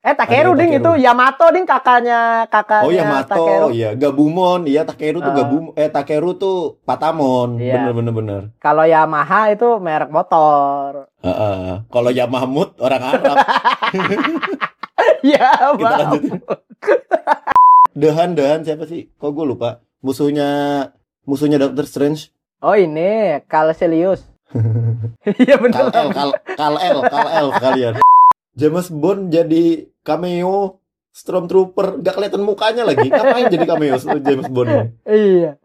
Eh Takeru ding Takeru. itu Yamato ding kakaknya kakaknya Oh Yamato, Takeru. iya Gabumon, iya Takeru tuh Ah. Gabumon, eh Takeru tuh Patamon, Iya. bener bener bener. Kalau Yamaha itu merek motor. Heeh. Kalau Yamahmut orang Arab, ya, kita Bang. lanjutin. Dehan Dehan siapa sih? Kok gue lupa. Musuhnya musuhnya Doctor Strange. Oh ini Calcelius. Iya bener. Kal L, Kal Kal L, Kal L sekalian. James Bond jadi cameo Stormtrooper, gak kelihatan mukanya lagi. Ngapain jadi cameo James Bond? Iya.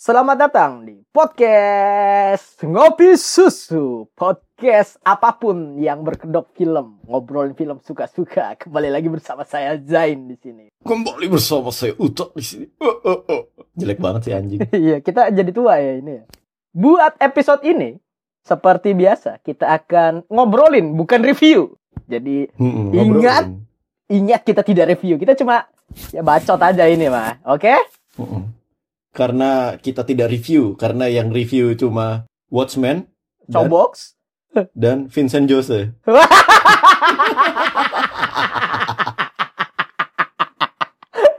Selamat datang di podcast Ngopi Susu. Podcast apa pun yang berkedok film, ngobrolin film suka-suka. Kembali lagi bersama saya Zain di sini. Kembali bersama saya Uta di sini. Oh, oh, oh. Jelek banget sih anjing. Iya, kita jadi tua ya ini. ya. Buat episode ini, seperti biasa, kita akan ngobrolin, bukan review. Jadi Mm-mm, Ingat. ngobrolin. ingat kita tidak review, kita cuma ya bacot aja ini mah, oke? Mm-mm. Karena kita tidak review, karena yang review cuma Watchmen dan, Cobox. dan Vincent Jose.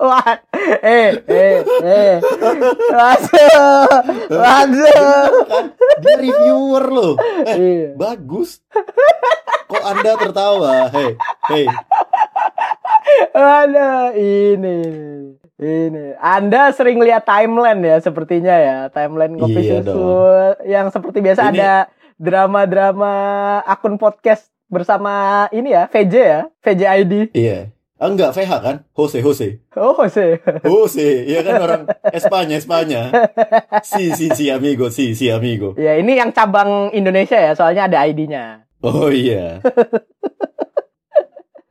Wah, eh, eh, eh, waduh, waduh. Kan dia reviewer loh. Eh, Iya. bagus. Kok Anda tertawa? Hei, hei. Ada ini, ini. Anda sering lihat timeline ya, sepertinya ya, timeline kopi Iya susu dong. yang seperti biasa Ini- ada drama-drama akun podcast bersama ini ya, VJ ya, VJ ID. Iya. Ah, enggak, VH kan? Jose, Jose. Oh, Jose. Jose, iya kan orang Espanya, Espanya. Si, si, si amigo, si, si amigo. Ya, ini yang cabang Indonesia ya, soalnya ada ID-nya. Oh iya.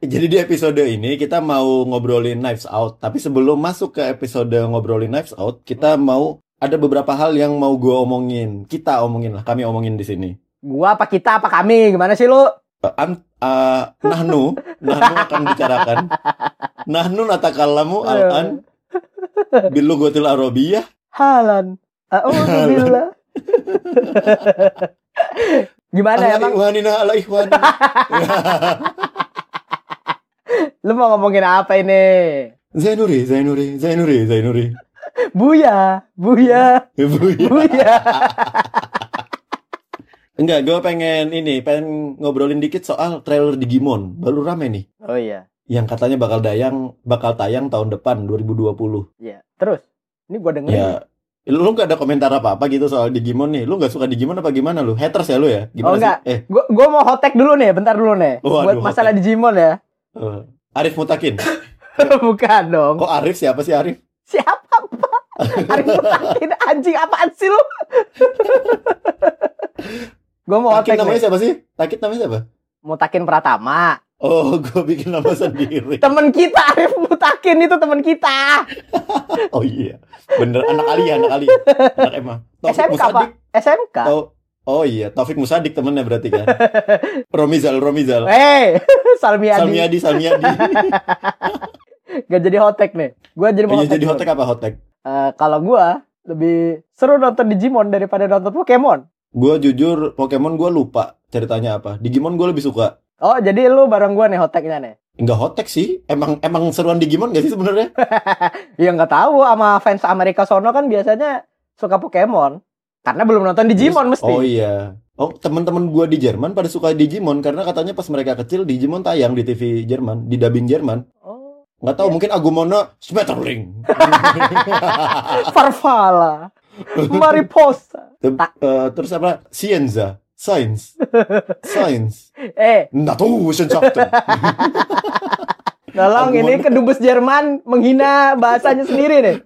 Jadi di episode ini kita mau ngobrolin Knives Out. Tapi sebelum masuk ke episode ngobrolin Knives Out, kita mau ada beberapa hal yang mau gue omongin. Kita omongin lah, kami omongin di sini. Gua apa kita apa kami? Gimana sih lu? Eh, An, eh, nahnu, nahnu akan bicarakan. Nahnu natakallamu al-an bilugotil arabiyah. Halan. Alhamdulillah. Gimana Ala emang? ikhwanina ala. Lu mau ngomongin apa ini? Zainuri, Zainuri, Zainuri, Zainuri. Buya, buya, Ibu ya. buya. Enggak, gue pengen ini, pengen ngobrolin dikit soal trailer Digimon. Baru rame nih. Oh iya, Yang katanya bakal tayang, bakal tayang tahun depan 2020. iya. Terus, ini gua dengerin. Ya, lu nggak ada komentar apa-apa gitu soal Digimon nih? Lu nggak suka Digimon apa gimana lu? Haters ya lu ya? Gimana Oh, enggak. sih? Eh, Gua, gua mau hotek dulu nih, bentar dulu nih. Oh, Buat masalah hotek. Digimon ya. Eh, Arif Mutakin. Bukan dong. Kok Arif siapa sih Arif? Siapa, Pak? Arif Mutakin anjing apaan sih lu? gua mau Takin namanya nih. siapa sih? Takit namanya siapa? Mutakin Pratama. Oh, gue bikin nama sendiri. Temen kita Arif Mutakin itu temen kita. Oh iya, bener anak Ali, anak Ali, anak Emma. Taufik SMK, Pak. SMK. Oh, oh iya, Taufik Musadik temennya berarti kan. Romizal, Romizal. Eh, Salmiadi. Salmiadi, Salmiadi. Gak jadi hotek nih. Gua jadi mau Iya jadi dulu. hotek apa hotek? Eh, kalau gua lebih seru nonton Digimon daripada nonton Pokemon. Gue jujur Pokemon gue lupa ceritanya apa. Digimon gue lebih suka. Oh, jadi lu bareng gua nih hoteknya nih. Enggak hotek sih. Emang emang seruan Digimon gak sih sebenarnya? Ya nggak tahu sama fans Amerika sono kan biasanya suka Pokemon. Karena belum nonton Digimon mesti. Oh iya. Oh teman-teman gue di Jerman pada suka Digimon karena katanya pas mereka kecil Digimon tayang di TV Jerman, di dubbing Jerman. Oh. Nggak tahu Iya. mungkin Agumona Smetterling. Farfalla. Mariposa. Te- eh, terus apa? Scienza, Science, Science. Eh, Naturwissenschaften. tolong ini kedubes Jerman menghina bahasanya sendiri nih.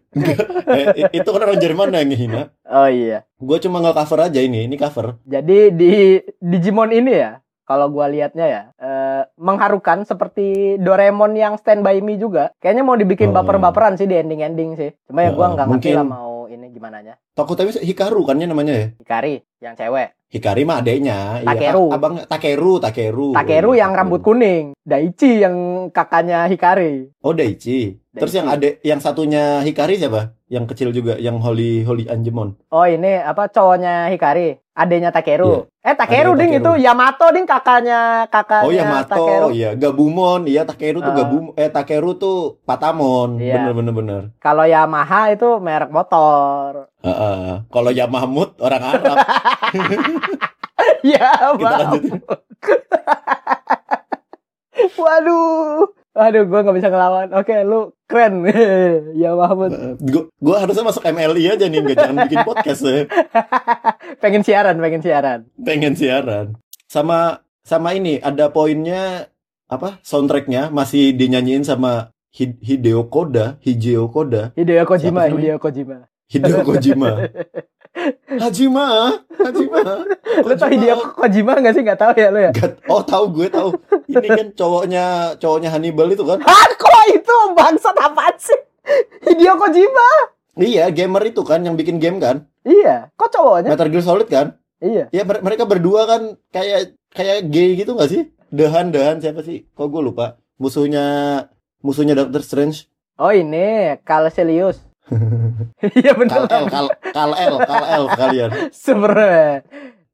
eh, itu kan orang Jerman yang ngehina. Oh iya. Gue cuma nggak cover aja ini, ini cover. Jadi di Digimon ini ya, kalau gua liatnya ya, eh, mengharukan seperti Doraemon yang Stand By Me juga. Kayaknya mau dibikin Oh. baper-baperan sih di ending-ending sih. Cuma ya gua Oh, nggak ngerti lah mau ini gimana nya? Tokoh tapi Hikaru kan ya namanya ya? Hikari yang cewek. Hikari mah adeknya. Takeru. Iya, abang Takeru, Takeru. Takeru yang rambut kuning. Daichi yang kakaknya Hikari. Oh, Daichi. Terus yang adek yang satunya Hikari siapa? Yang kecil juga, yang Holy Holy Angemon. Oh ini apa cowoknya Hikari, adenya Takeru. Eh Takeru Adenya ding Takeru. itu Yamato ding kakaknya kakaknya Oh ya Mato, Takeru. iya Gabumon, iya Takeru tuh Ah. Gabum, eh Takeru tuh Patamon, Iya. bener bener bener. Kalau Yamaha itu merek motor. Heeh. Kalau Yamahmut orang Arab, ya, kita lanjutin. Waduh. Waduh, gua nggak bisa ngelawan. Oke, lu keren. ya Mahmud. Gue gue harusnya masuk MLI aja nih, nggak jangan bikin podcast ya. pengen siaran, pengen siaran. Pengen siaran. Sama sama ini ada poinnya apa? Soundtracknya masih dinyanyiin sama Hi- Hideo Koda, Hideo Koda, Hideo Kojima? Hideo Kojima. Hideo Kojima. Hajima, Hajima. Lu tau Hideo Kojima nggak sih? Nggak tahu ya lu ya? Gak- oh tahu gue tahu. Ini kan cowoknya cowoknya Hannibal itu kan. Hah, kok itu bangsat apaan sih? Hideo Kojima. Iya, gamer itu kan yang bikin game kan. Iya, kok cowoknya? Metal Gear Solid kan. Iya. Ya mer- mereka berdua kan kayak kayak gay gitu gak sih? Dehan Dehan siapa sih? Kok gue lupa. Musuhnya musuhnya Doctor Strange. Oh ini, Calcelius. Iya bener Kal L, Kal Kal L, Kal L kalian. Sebenernya.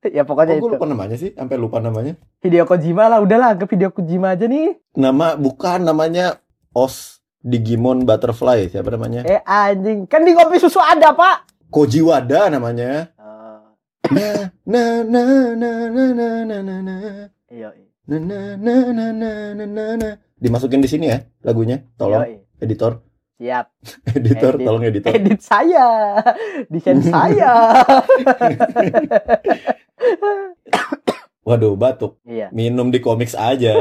Ya Kok pokoknya gue itu. lupa namanya sih? Sampai lupa namanya. Hideo Kojima lah, udahlah anggap Hideo Kojima aja nih. Nama bukan namanya Os Digimon Butterfly siapa namanya? Eh anjing, kan di kopi susu ada pak. Kojiwada namanya. Oh, Na na na na na na na na na iya. na na na na na na na na. Dimasukin di sini ya lagunya, tolong Yoi. editor, Siap. editor, Edit. tolong editor. Edit saya, desain saya. Waduh, batuk. iya. Minum di komiks aja.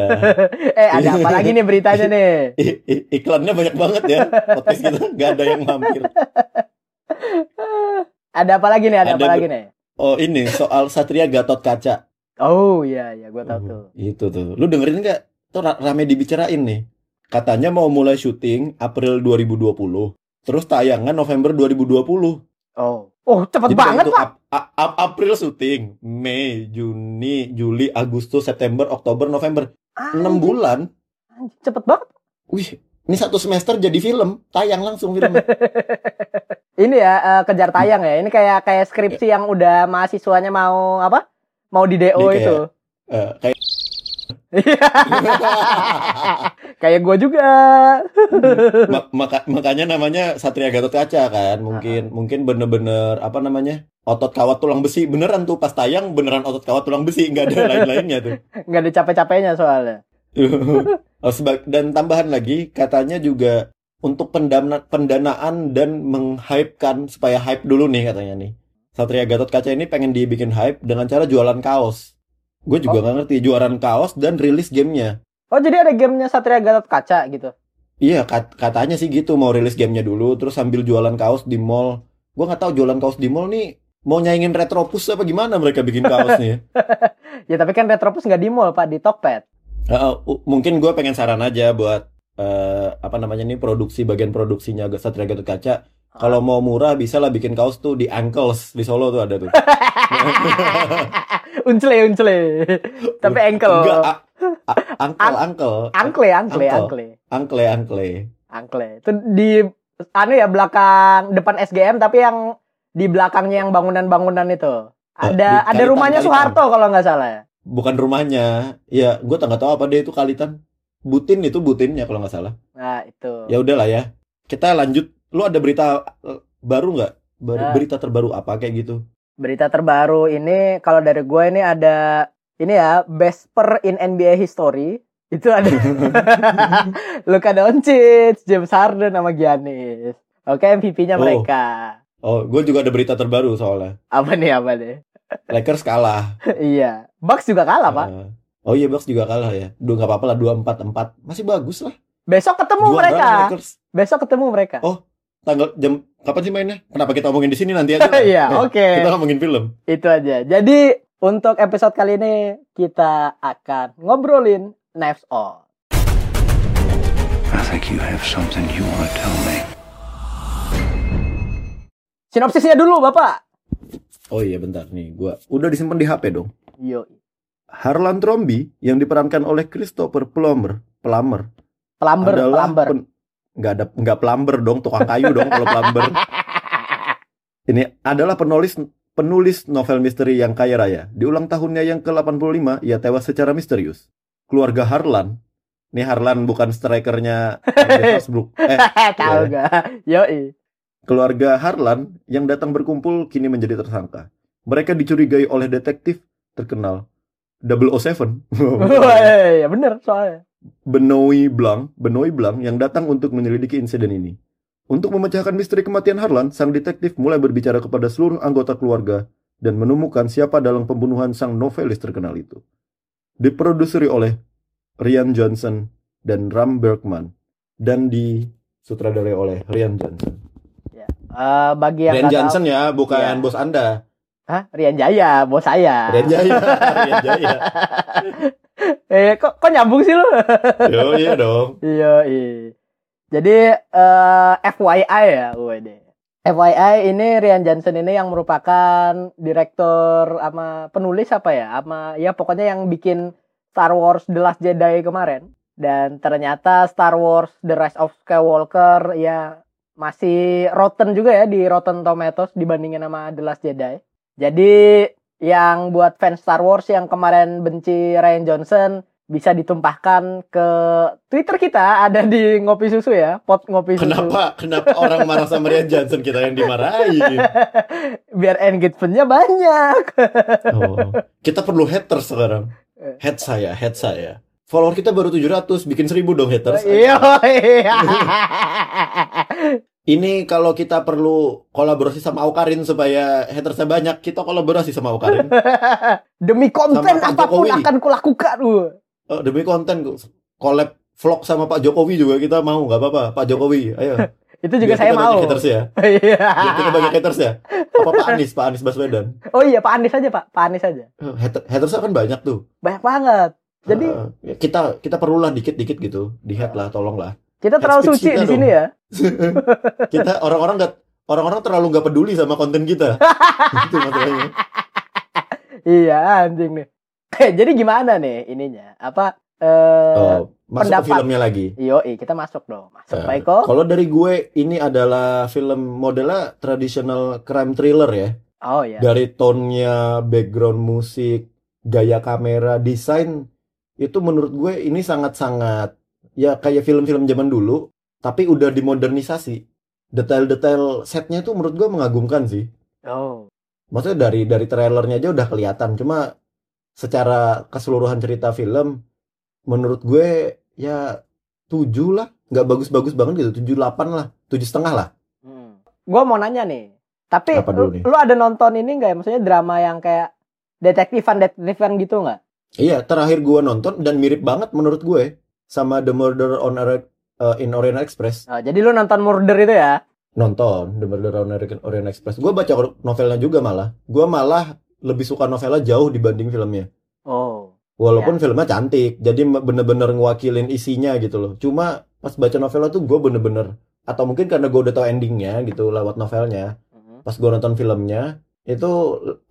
eh ada apa lagi nih beritanya nih? I- i- iklannya banyak banget ya. Podcast kita nggak ada yang mampir. Ada apa lagi nih? Ada, Ada apa lagi nih? Oh ini soal Satria Gatot Kaca. Oh iya iya, gue tahu tuh. Itu tuh. Lu dengerin nggak? Tuh ra- rame dibicarain nih. Katanya mau mulai syuting April 2020. Terus tayangan November 2020. Oh, oh cepet Jadi banget pak. Ap- A- A- April syuting, Mei, Juni, Juli, Agustus, September, Oktober, November. 6 Anjing, bulan. anjing, cepet banget. Wih, ini satu semester jadi film, tayang langsung filmnya. Ini ya eh, kejar tayang ya. Ini kayak kayak skripsi yang udah mahasiswanya mau apa? Mau di DO Dia kayak- itu. Eh, kayak kayak gue juga. Ma- maka- makanya namanya Satria Gatot Kaca kan mungkin mungkin bener-bener apa namanya otot kawat tulang besi beneran tuh pas tayang beneran otot kawat tulang besi nggak ada lain-lainnya tuh. Nggak ada capek-capeknya soalnya. Oh, dan tambahan lagi katanya juga untuk pendana pendanaan dan menghypekan supaya hype dulu nih katanya nih. Satria Gatot Kaca ini pengen dibikin hype dengan cara jualan kaos gue juga nggak ngerti jualan kaos dan rilis gamenya Oh jadi ada gamenya Satria Gatot Kaca gitu. Iya, kat- katanya sih gitu mau rilis gamenya dulu, terus sambil jualan kaos di mall. Gua nggak tahu jualan kaos di mall nih mau nyaingin Retropus apa gimana mereka bikin kaos nih. Ya tapi kan Retropus nggak di mall pak, di Tokped. Heeh, u- mungkin gue pengen saran aja buat eh, apa namanya nih produksi bagian produksinya Satria Gatot Kaca. Kalau mau murah bisa lah bikin kaos tuh di Ankles di Solo tuh ada tuh. uncle uncle. tapi ankle. Enggak, a- a- angkel, angkel, Ankle, ankle, Ankle. ankle. angkle, angkle. Ankle. Itu di anu ya belakang depan SGM tapi yang di belakangnya yang bangunan-bangunan itu. Eh, Ada ada rumahnya. Soeharto kalau nggak salah ya. Bukan rumahnya. Ya, gue nggak tahu apa dia itu Kalitan. Butin itu butinnya kalau nggak salah. Nah, itu. Ya udahlah ya. Kita lanjut. Lu ada berita eh, baru nggak? Ber- Ah. Berita terbaru apa kayak gitu? Berita terbaru ini kalau dari gue ini ada ini ya best per in NBA history itu ada Luka Doncic, James Harden sama Giannis. Oke MVP-nya Oh. mereka. Oh, gue juga ada berita terbaru soalnya. Apa nih apa nih? Lakers kalah. iya. Bucks juga kalah, Pak. Eh, oh iya, Bucks juga kalah ya. Duh, nggak apa-apa lah, dua empat empat. Masih bagus lah. Besok ketemu Juara mereka. Lakers. Besok ketemu mereka. Oh. Tanggal jam kapan sih mainnya? Kenapa kita omongin di sini nanti aja? Iya, Eh, oke. Kita ngomongin film. Itu aja. Jadi untuk episode kali ini kita akan ngobrolin Knives Out. I think you have something you want to tell me. Sinopsisnya dulu, Bapak. Oh iya bentar nih, gua udah disimpan di HP dong. Yo. Harlan Trombi yang diperankan oleh Christopher Plummer, Plummer Pelamber, adalah pelamber. pen- nggak ada nggak plumber dong, tukang kayu dong kalau plumber. Ini adalah penulis penulis novel misteri yang kaya raya. Di ulang tahunnya yang ke-85, ia tewas secara misterius. Keluarga Harlan, nih Harlan bukan strikernya Salzburg. Eh, Tahu gak? Yoi. keluarga Harlan yang datang berkumpul kini menjadi tersangka. Mereka dicurigai oleh detektif terkenal 007. Woi, ya bener soalnya. Benoit Blanc, Benoit Blanc yang datang untuk menyelidiki insiden ini. Untuk memecahkan misteri kematian Harlan, sang detektif mulai berbicara kepada seluruh anggota keluarga dan menemukan siapa dalam pembunuhan sang novelis terkenal itu. Diproduseri oleh Rian Johnson dan Ram Bergman dan disutradarai oleh Rian Johnson. Eh, bagi yang Rian Johnson ya, bukan Iya. bos Anda. Hah? Rian Jaya, bos saya. Rian Jaya, Rian Jaya. eh, kok kok nyambung sih lu? Yo, iya dong. Iya, iya. Jadi eh FYI ya, WD. FYI ini Rian Johnson ini yang merupakan direktur sama penulis apa ya? Sama ya pokoknya yang bikin Star Wars The Last Jedi kemarin. Dan ternyata Star Wars The Rise of Skywalker ya masih rotten juga ya di Rotten Tomatoes dibandingin sama The Last Jedi. Jadi yang buat fans Star Wars yang kemarin benci Ryan Johnson bisa ditumpahkan ke Twitter kita ada di ngopi susu ya, pot ngopi susu. Kenapa kenapa orang marah sama Rian Johnson kita yang dimarahin? Biar engagementnya banyak. Oh. Kita perlu haters sekarang. Head saya, head saya. Follower kita baru 700, bikin 1000 dong haters. Iya. Ini kalau kita perlu kolaborasi sama Aukarin supaya hatersnya banyak, kita kolaborasi sama Aukarin. Demi konten Sama apa pun Jokowi. akan kulakukan. Uh. Oh, demi konten collab vlog sama Pak Jokowi juga kita mau nggak apa-apa Pak Jokowi ayo Itu juga Biar saya kita mau. banyak haters ya Iya. Biar kita banyak haters ya apa Pak Anies Pak Anies Baswedan Oh iya, Pak Anies aja, Pak. Pak Anies aja. Eh, hater hatersnya kan banyak tuh Banyak banget. Jadi ya kita kita perlulah dikit-dikit gitu di head lah tolonglah kita terlalu suci kita di dong. sini ya. kita orang-orang nggak orang-orang terlalu nggak peduli sama konten kita itu masalahnya Iya, anjing nih. Jadi gimana nih ininya? Apa eh oh, masuk pendapat. ke filmnya lagi Yoi, kita masuk dong. Masuk, Pak Eko. kalau dari gue ini adalah film modelnya traditional crime thriller ya Oh iya. dari tone-nya, background musik, gaya kamera, desain itu menurut gue ini sangat-sangat ya kayak film-film zaman dulu, tapi udah dimodernisasi. Detail-detail setnya tuh menurut gue mengagumkan sih. Oh. Maksudnya dari dari trailernya aja udah kelihatan. Cuma secara keseluruhan cerita film, menurut gue ya tujuh lah, nggak bagus-bagus banget gitu, tujuh delapan lah, tujuh setengah lah. Hmm. Gua mau nanya nih. Tapi lu, nih? lu ada nonton ini nggak ya? Maksudnya drama yang kayak detektifan detektifan gitu nggak? Iya, terakhir gue nonton dan mirip banget menurut gue sama The Murder on Ori- uh, in Orient Express. Oh, jadi lu nonton Murder itu ya? Nonton The Murder on Ori- Orient Express. Gue baca novelnya juga malah. Gue malah lebih suka novelnya jauh dibanding filmnya. Oh. Walaupun filmnya cantik, jadi bener-bener ngewakilin isinya gitu loh. Cuma pas baca novelnya tuh gue bener-bener atau mungkin karena gue udah tahu endingnya gitu lewat novelnya. Mhm. Pas gue nonton filmnya itu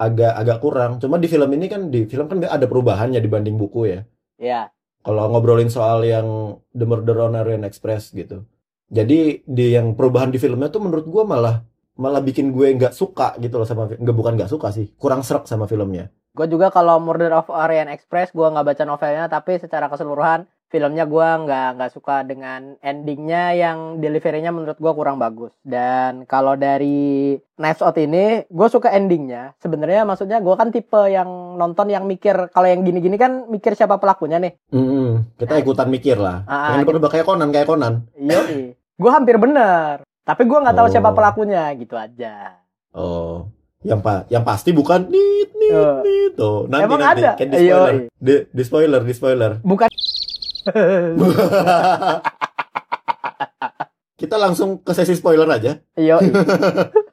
agak agak kurang. Cuma di film ini kan di film kan ada perubahannya dibanding buku ya. Iya. Kalau ngobrolin soal yang The Murder on Orient Express gitu. Jadi di yang perubahan di filmnya tuh menurut gua malah malah bikin gue nggak suka gitu loh sama nggak bukan nggak suka sih kurang serak sama filmnya. Gue juga kalau Murder of Orient Express gua nggak baca novelnya tapi secara keseluruhan filmnya gua nggak nggak suka dengan endingnya yang deliverynya menurut gua kurang bagus dan kalau dari Knives Out ini gue suka endingnya sebenarnya maksudnya gua kan tipe yang nonton yang mikir kalau yang gini-gini kan mikir siapa pelakunya nih Mm-mm, kita ikutan mikir lah. Ah, Pengen nebak-nebak kayak Conan kayak Conan. iya gue hampir bener tapi gua nggak tahu Oh. siapa pelakunya gitu aja Oh, yang pa yang pasti bukan nit nit Eh. nit tuh. Nanti Emang nanti ada? di spoiler. Di, di spoiler, di spoiler. bukan kita langsung ke sesi spoiler aja. iya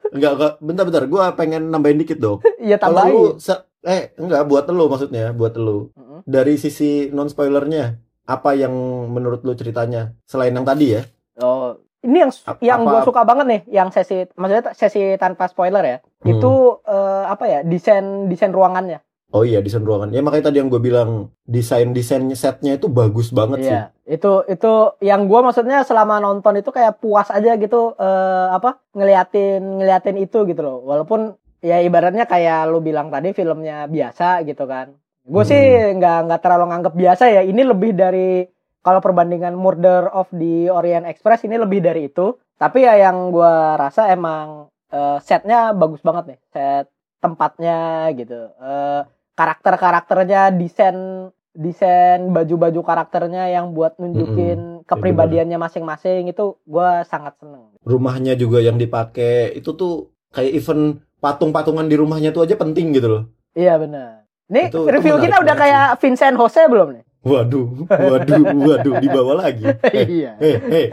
Enggak, enggak. Bentar-bentar. Gua pengen nambahin dikit dong. iya Kalau lu tambahin eh enggak buat lu maksudnya, buat lu. Mm-mm. Dari sisi non spoilernya, apa yang menurut lu ceritanya selain yang tadi ya? Oh, ini yang Ap- yang gue apa- suka banget nih, yang sesi maksudnya sesi tanpa spoiler ya. Hmm. Itu eh, apa ya? Desain desain ruangannya. Oh iya desain ruangan. Ya makanya tadi yang gue bilang desain desainnya setnya itu bagus banget sih. Iya, itu itu yang gua maksudnya selama nonton itu kayak puas aja gitu eh, apa ngeliatin ngeliatin itu gitu loh. Walaupun ya ibaratnya kayak lu bilang tadi filmnya biasa gitu kan. Gue Hmm. sih nggak nggak terlalu nganggep biasa ya. Ini lebih dari kalau perbandingan Murder of the Orient Express ini lebih dari itu. Tapi ya yang gua rasa emang eh, setnya bagus banget nih. Set tempatnya gitu. Eh, karakter-karakternya, desain desain baju-baju karakternya yang buat nunjukin kepribadiannya masing-masing itu gua sangat seneng. Rumahnya juga yang dipakai itu tuh kayak event patung-patungan di rumahnya tuh aja penting gitu loh. Iya benar. Nih Itu- itu review menarik kita udah kayak Vincent Jose belum nih? Waduh, waduh, waduh, dibawa lagi. Eh, iya. eh, eh,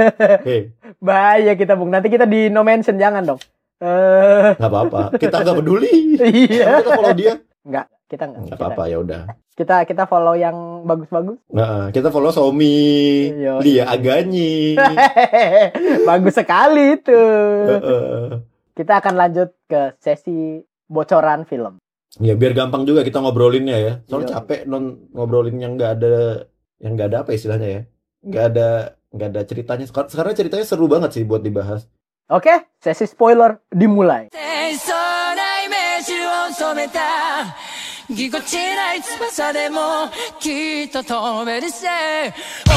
eh, Bahaya kita Bung. Nanti kita di no mention jangan dong. Eh nggak apa-apa. Kita nggak peduli. iya. Kita follow dia. Enggak, kita enggak. Nggak Kita, apa-apa ya udah. kita kita follow yang bagus-bagus. Nah, kita follow Somi, Yo. Lia Aganyi. Bagus sekali itu. Heeh. Kita akan lanjut ke sesi bocoran film. Ya biar gampang juga kita ngobrolinnya ya. Soalnya Iya. capek non ngobrolin yang nggak ada yang nggak ada apa istilahnya ya. Nggak ada nggak ada ceritanya. Sekar- Sekarang ceritanya seru banget sih buat dibahas. Oke, sesi spoiler dimulai. 清楚なイメージを染めた ぎこちない翼でもきっと飛べるせ Oh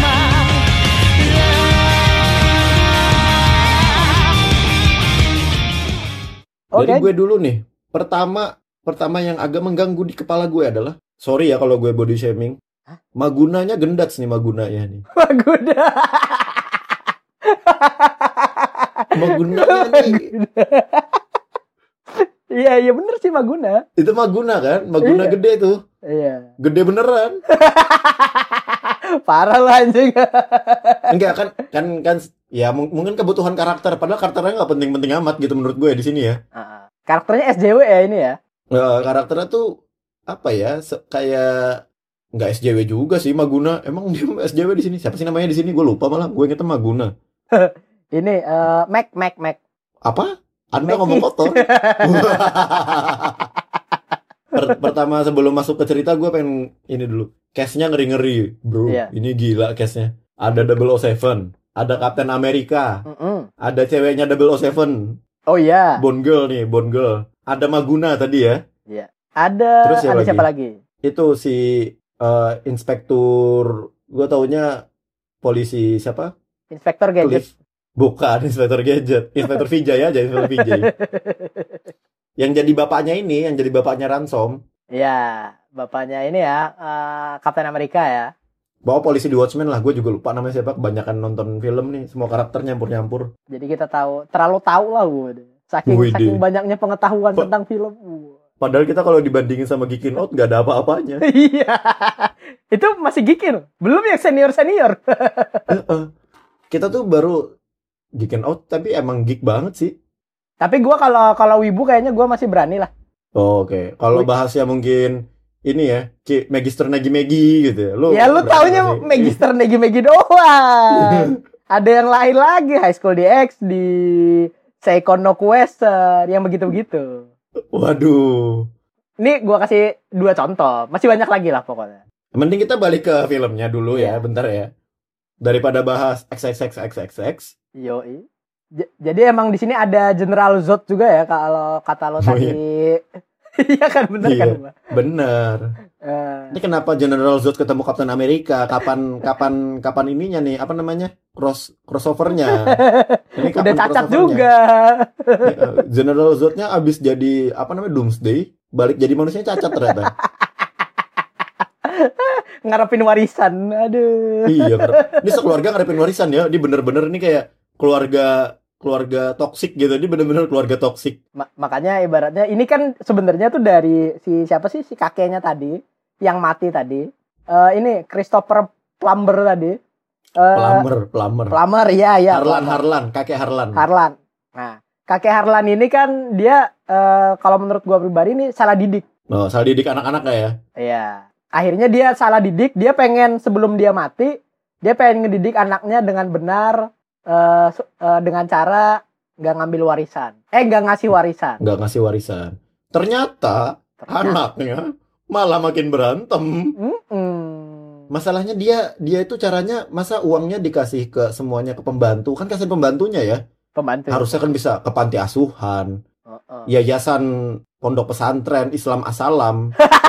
my Oke. Dari gue dulu nih. Pertama pertama yang agak mengganggu di kepala gue adalah sorry ya kalau gue body shaming. Magunanya gendats nih Magunanya nih. Maguda. Magunanya nih Iya, iya bener sih Maguna. itu Maguna kan? Maguna Iya. gede tuh. Iya. Gede beneran. Parah lah anjing. Enggak kan kan kan ya mung- mungkin kebutuhan karakter padahal karakternya nggak penting-penting amat gitu menurut gue di sini ya. Ah, Karakternya SJW ya ini ya. Eh, karakternya tuh apa ya? kayak nggak SJW juga sih Maguna. Emang dia SJW di sini? Siapa sih namanya di sini? Gue lupa malah. Gue ingetnya Maguna. Ini eh Mac Mac Mac. Apa? Anda ngomong kotor? Per- pertama sebelum masuk ke cerita gue pengen ini dulu. Case-nya ngeri-ngeri, bro. Iya. Ini gila case-nya. Ada 007, ada Captain America, Mm-mm. ada ceweknya 007, Oh iya. Bond Girl nih, Bond Girl. Ada Maguna tadi ya. Ada Terus siapa ada lagi? siapa lagi? Itu si eh, inspektur, gue taunya polisi siapa? Inspektor Gadget. Cliff. Bukan Inspektur Gadget, Inspektur Vijay aja, Inspektur Vijay. yang jadi bapaknya ini, yang jadi bapaknya Ransom, Iya, bapaknya ini ya eh, Kapten Amerika ya. bawa polisi di Watchmen lah, gue juga lupa namanya siapa. Kebanyakan nonton film nih, semua karakter nyampur-nyampur. Jadi kita tahu terlalu tahu lah gue. Saking saking banyaknya pengetahuan Pa- tentang film. Padahal kita kalau dibandingin sama Geekin Out gak ada apa-apanya. Iya. Itu masih gikin. Belum yang senior-senior. Heeh. kita tuh baru Geekin Out, tapi emang geek banget sih. Tapi gua kalau kalau wibu kayaknya gua masih berani lah. Oh, Oke, kalau Wih. bahasnya mungkin ini ya, Ki- Magister Nagi Megi gitu ya. Lu ya lu taunya sih? Magister Negi Megi doang. Ada yang lain lagi High School DX di Seikon no Quester yang begitu-begitu. Waduh. Ini gua kasih dua contoh. Masih banyak lagi lah pokoknya. Mending kita balik ke filmnya dulu ya, Iya. bentar ya. Daripada bahas XXXXXX. Yoi. J- jadi emang di sini ada General Zod juga ya kalau kata lo Oh, tadi. Iya kan bener kan Iya. gua. Bener. Eh, Ini kenapa General Zod ketemu Captain Amerika? Kapan kapan kapan ininya nih? Apa namanya? Cross crossovernya. Ini udah cacat juga. Eh, General Zodnya abis jadi apa namanya Doomsday, balik jadi manusia cacat ternyata. Ngarepin warisan. Aduh. iya, ngarep- ini sekeluarga ngarepin warisan ya. Dia bener-bener ini kayak keluarga keluarga toksik gitu. Dia bener-bener keluarga toksik. Ma- makanya ibaratnya ini kan sebenarnya tuh dari si siapa sih si kakeknya tadi yang mati tadi. Eh ini Christopher Plumber tadi. Eh Plumber, plumber. Plumber ya ya. Harlan, Plumber. Harlan, kakek Harlan. Harlan. Nah, kakek Harlan ini kan dia eh, kalau menurut gua pribadi ini salah didik. Oh, salah didik anak-anak ya. Iya. Akhirnya dia salah didik, dia pengen sebelum dia mati, dia pengen ngedidik anaknya dengan benar eh, su- eh, dengan cara nggak ngambil warisan. Eh nggak ngasih warisan. nggak ngasih warisan. Ternyata Ternyata. anaknya malah makin berantem. Mm-mm. Masalahnya dia dia itu caranya masa uangnya dikasih ke semuanya ke pembantu kan kasihan pembantunya ya. Pembantu. Harusnya kan bisa ke panti asuhan, Heeh. yayasan pondok pesantren Islam Asalam,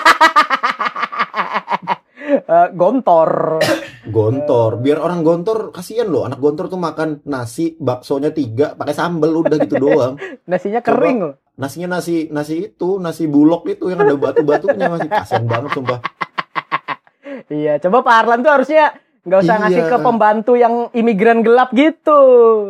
Eh, gontor. gontor. Biar orang gontor kasihan loh, anak gontor tuh makan nasi baksonya tiga pakai sambel udah gitu doang. Nasinya Coba. kering loh. Nasinya nasi nasi itu, nasi bulog itu yang ada batu-batunya masih kasihan banget sumpah. Iya, coba Pak Arlan tuh harusnya nggak usah Iya. ngasih ke pembantu yang imigran gelap gitu.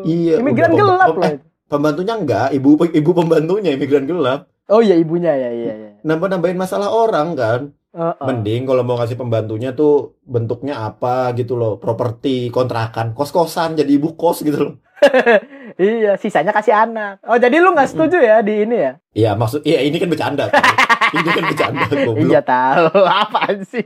Iya, Imigran gelap pem- loh. eh, Pembantunya enggak, ibu ibu pembantunya imigran gelap. Oh iya ibunya ya, iya iya. Nambah-nambahin masalah orang kan. Heeh. Mending kalau mau ngasih pembantunya tuh bentuknya apa gitu loh, properti, kontrakan, kos-kosan jadi ibu kos gitu loh. Iya, sisanya kasih anak. Oh, jadi lu nggak setuju ya di ini ya? Iya, maksud iya ini kan bercanda. Ini kan bercanda goblok. Iya tahu. Apaan sih?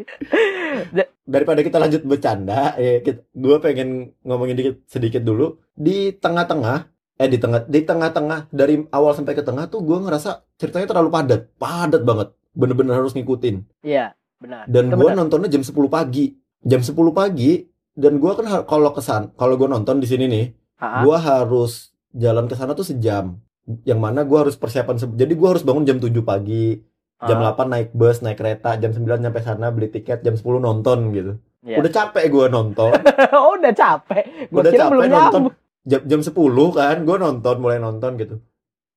Daripada kita lanjut bercanda, eh gue pengen ngomongin dikit sedikit dulu di tengah-tengah eh di tengah di tengah-tengah dari awal sampai ke tengah tuh gue ngerasa ceritanya terlalu padat, padat banget. Bener-bener harus ngikutin. Iya, benar. Dan gue nontonnya jam 10 pagi. Jam 10 pagi dan gue kan kalau kesan kalau gue nonton di sini nih, gue harus jalan ke sana tuh sejam. Yang mana gue harus persiapan jadi gue harus bangun jam 7 pagi, jam ah, 8 naik bus, naik kereta, jam 9 nyampe sana beli tiket, jam 10 nonton gitu. iya. Udah capek gue nonton. oh, udah capek. Gua Udah kira capek belum nonton. nyambung. Jam jam 10 kan gue nonton, mulai nonton gitu.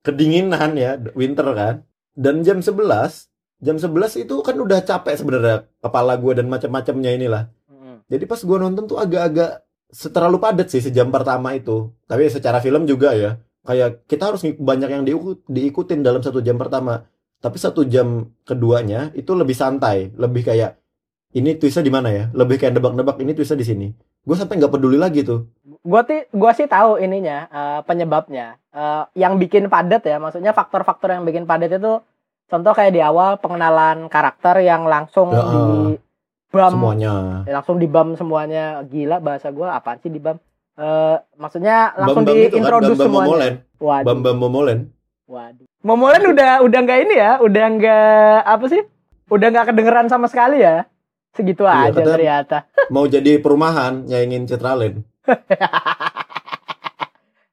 Kedinginan ya, winter kan. Dan jam 11, jam 11 itu kan udah capek sebenarnya kepala gue dan macam-macamnya inilah. Mm. Jadi pas gue nonton tuh agak-agak terlalu padat sih sejam pertama itu. Tapi secara film juga ya. Kayak kita harus banyak yang diikut, diikutin dalam satu jam pertama. Tapi satu jam keduanya itu lebih santai, lebih kayak ini twistnya di mana ya? Lebih kayak nebak-nebak ini twistnya di sini. Gue sampai nggak peduli lagi tuh. Gua ti, gua sih tahu ininya, eh, penyebabnya. Eh, yang bikin padat ya, maksudnya faktor-faktor yang bikin padat itu contoh kayak di awal pengenalan karakter yang langsung Ya, di bam. Semuanya. Ya, langsung dibam semuanya. Gila bahasa gua apaan sih dibam eh maksudnya langsung Bam-bam itu kan, diintroduce Bam-bam semuanya. Momolen. waduh. Bam-bam Momolen. waduh. Momolen udah udah nggak ini ya? Udah nggak apa sih? Udah nggak kedengeran sama sekali ya? Segitu Iya, aja ternyata. Mau jadi perumahan, nyaingin Citralen.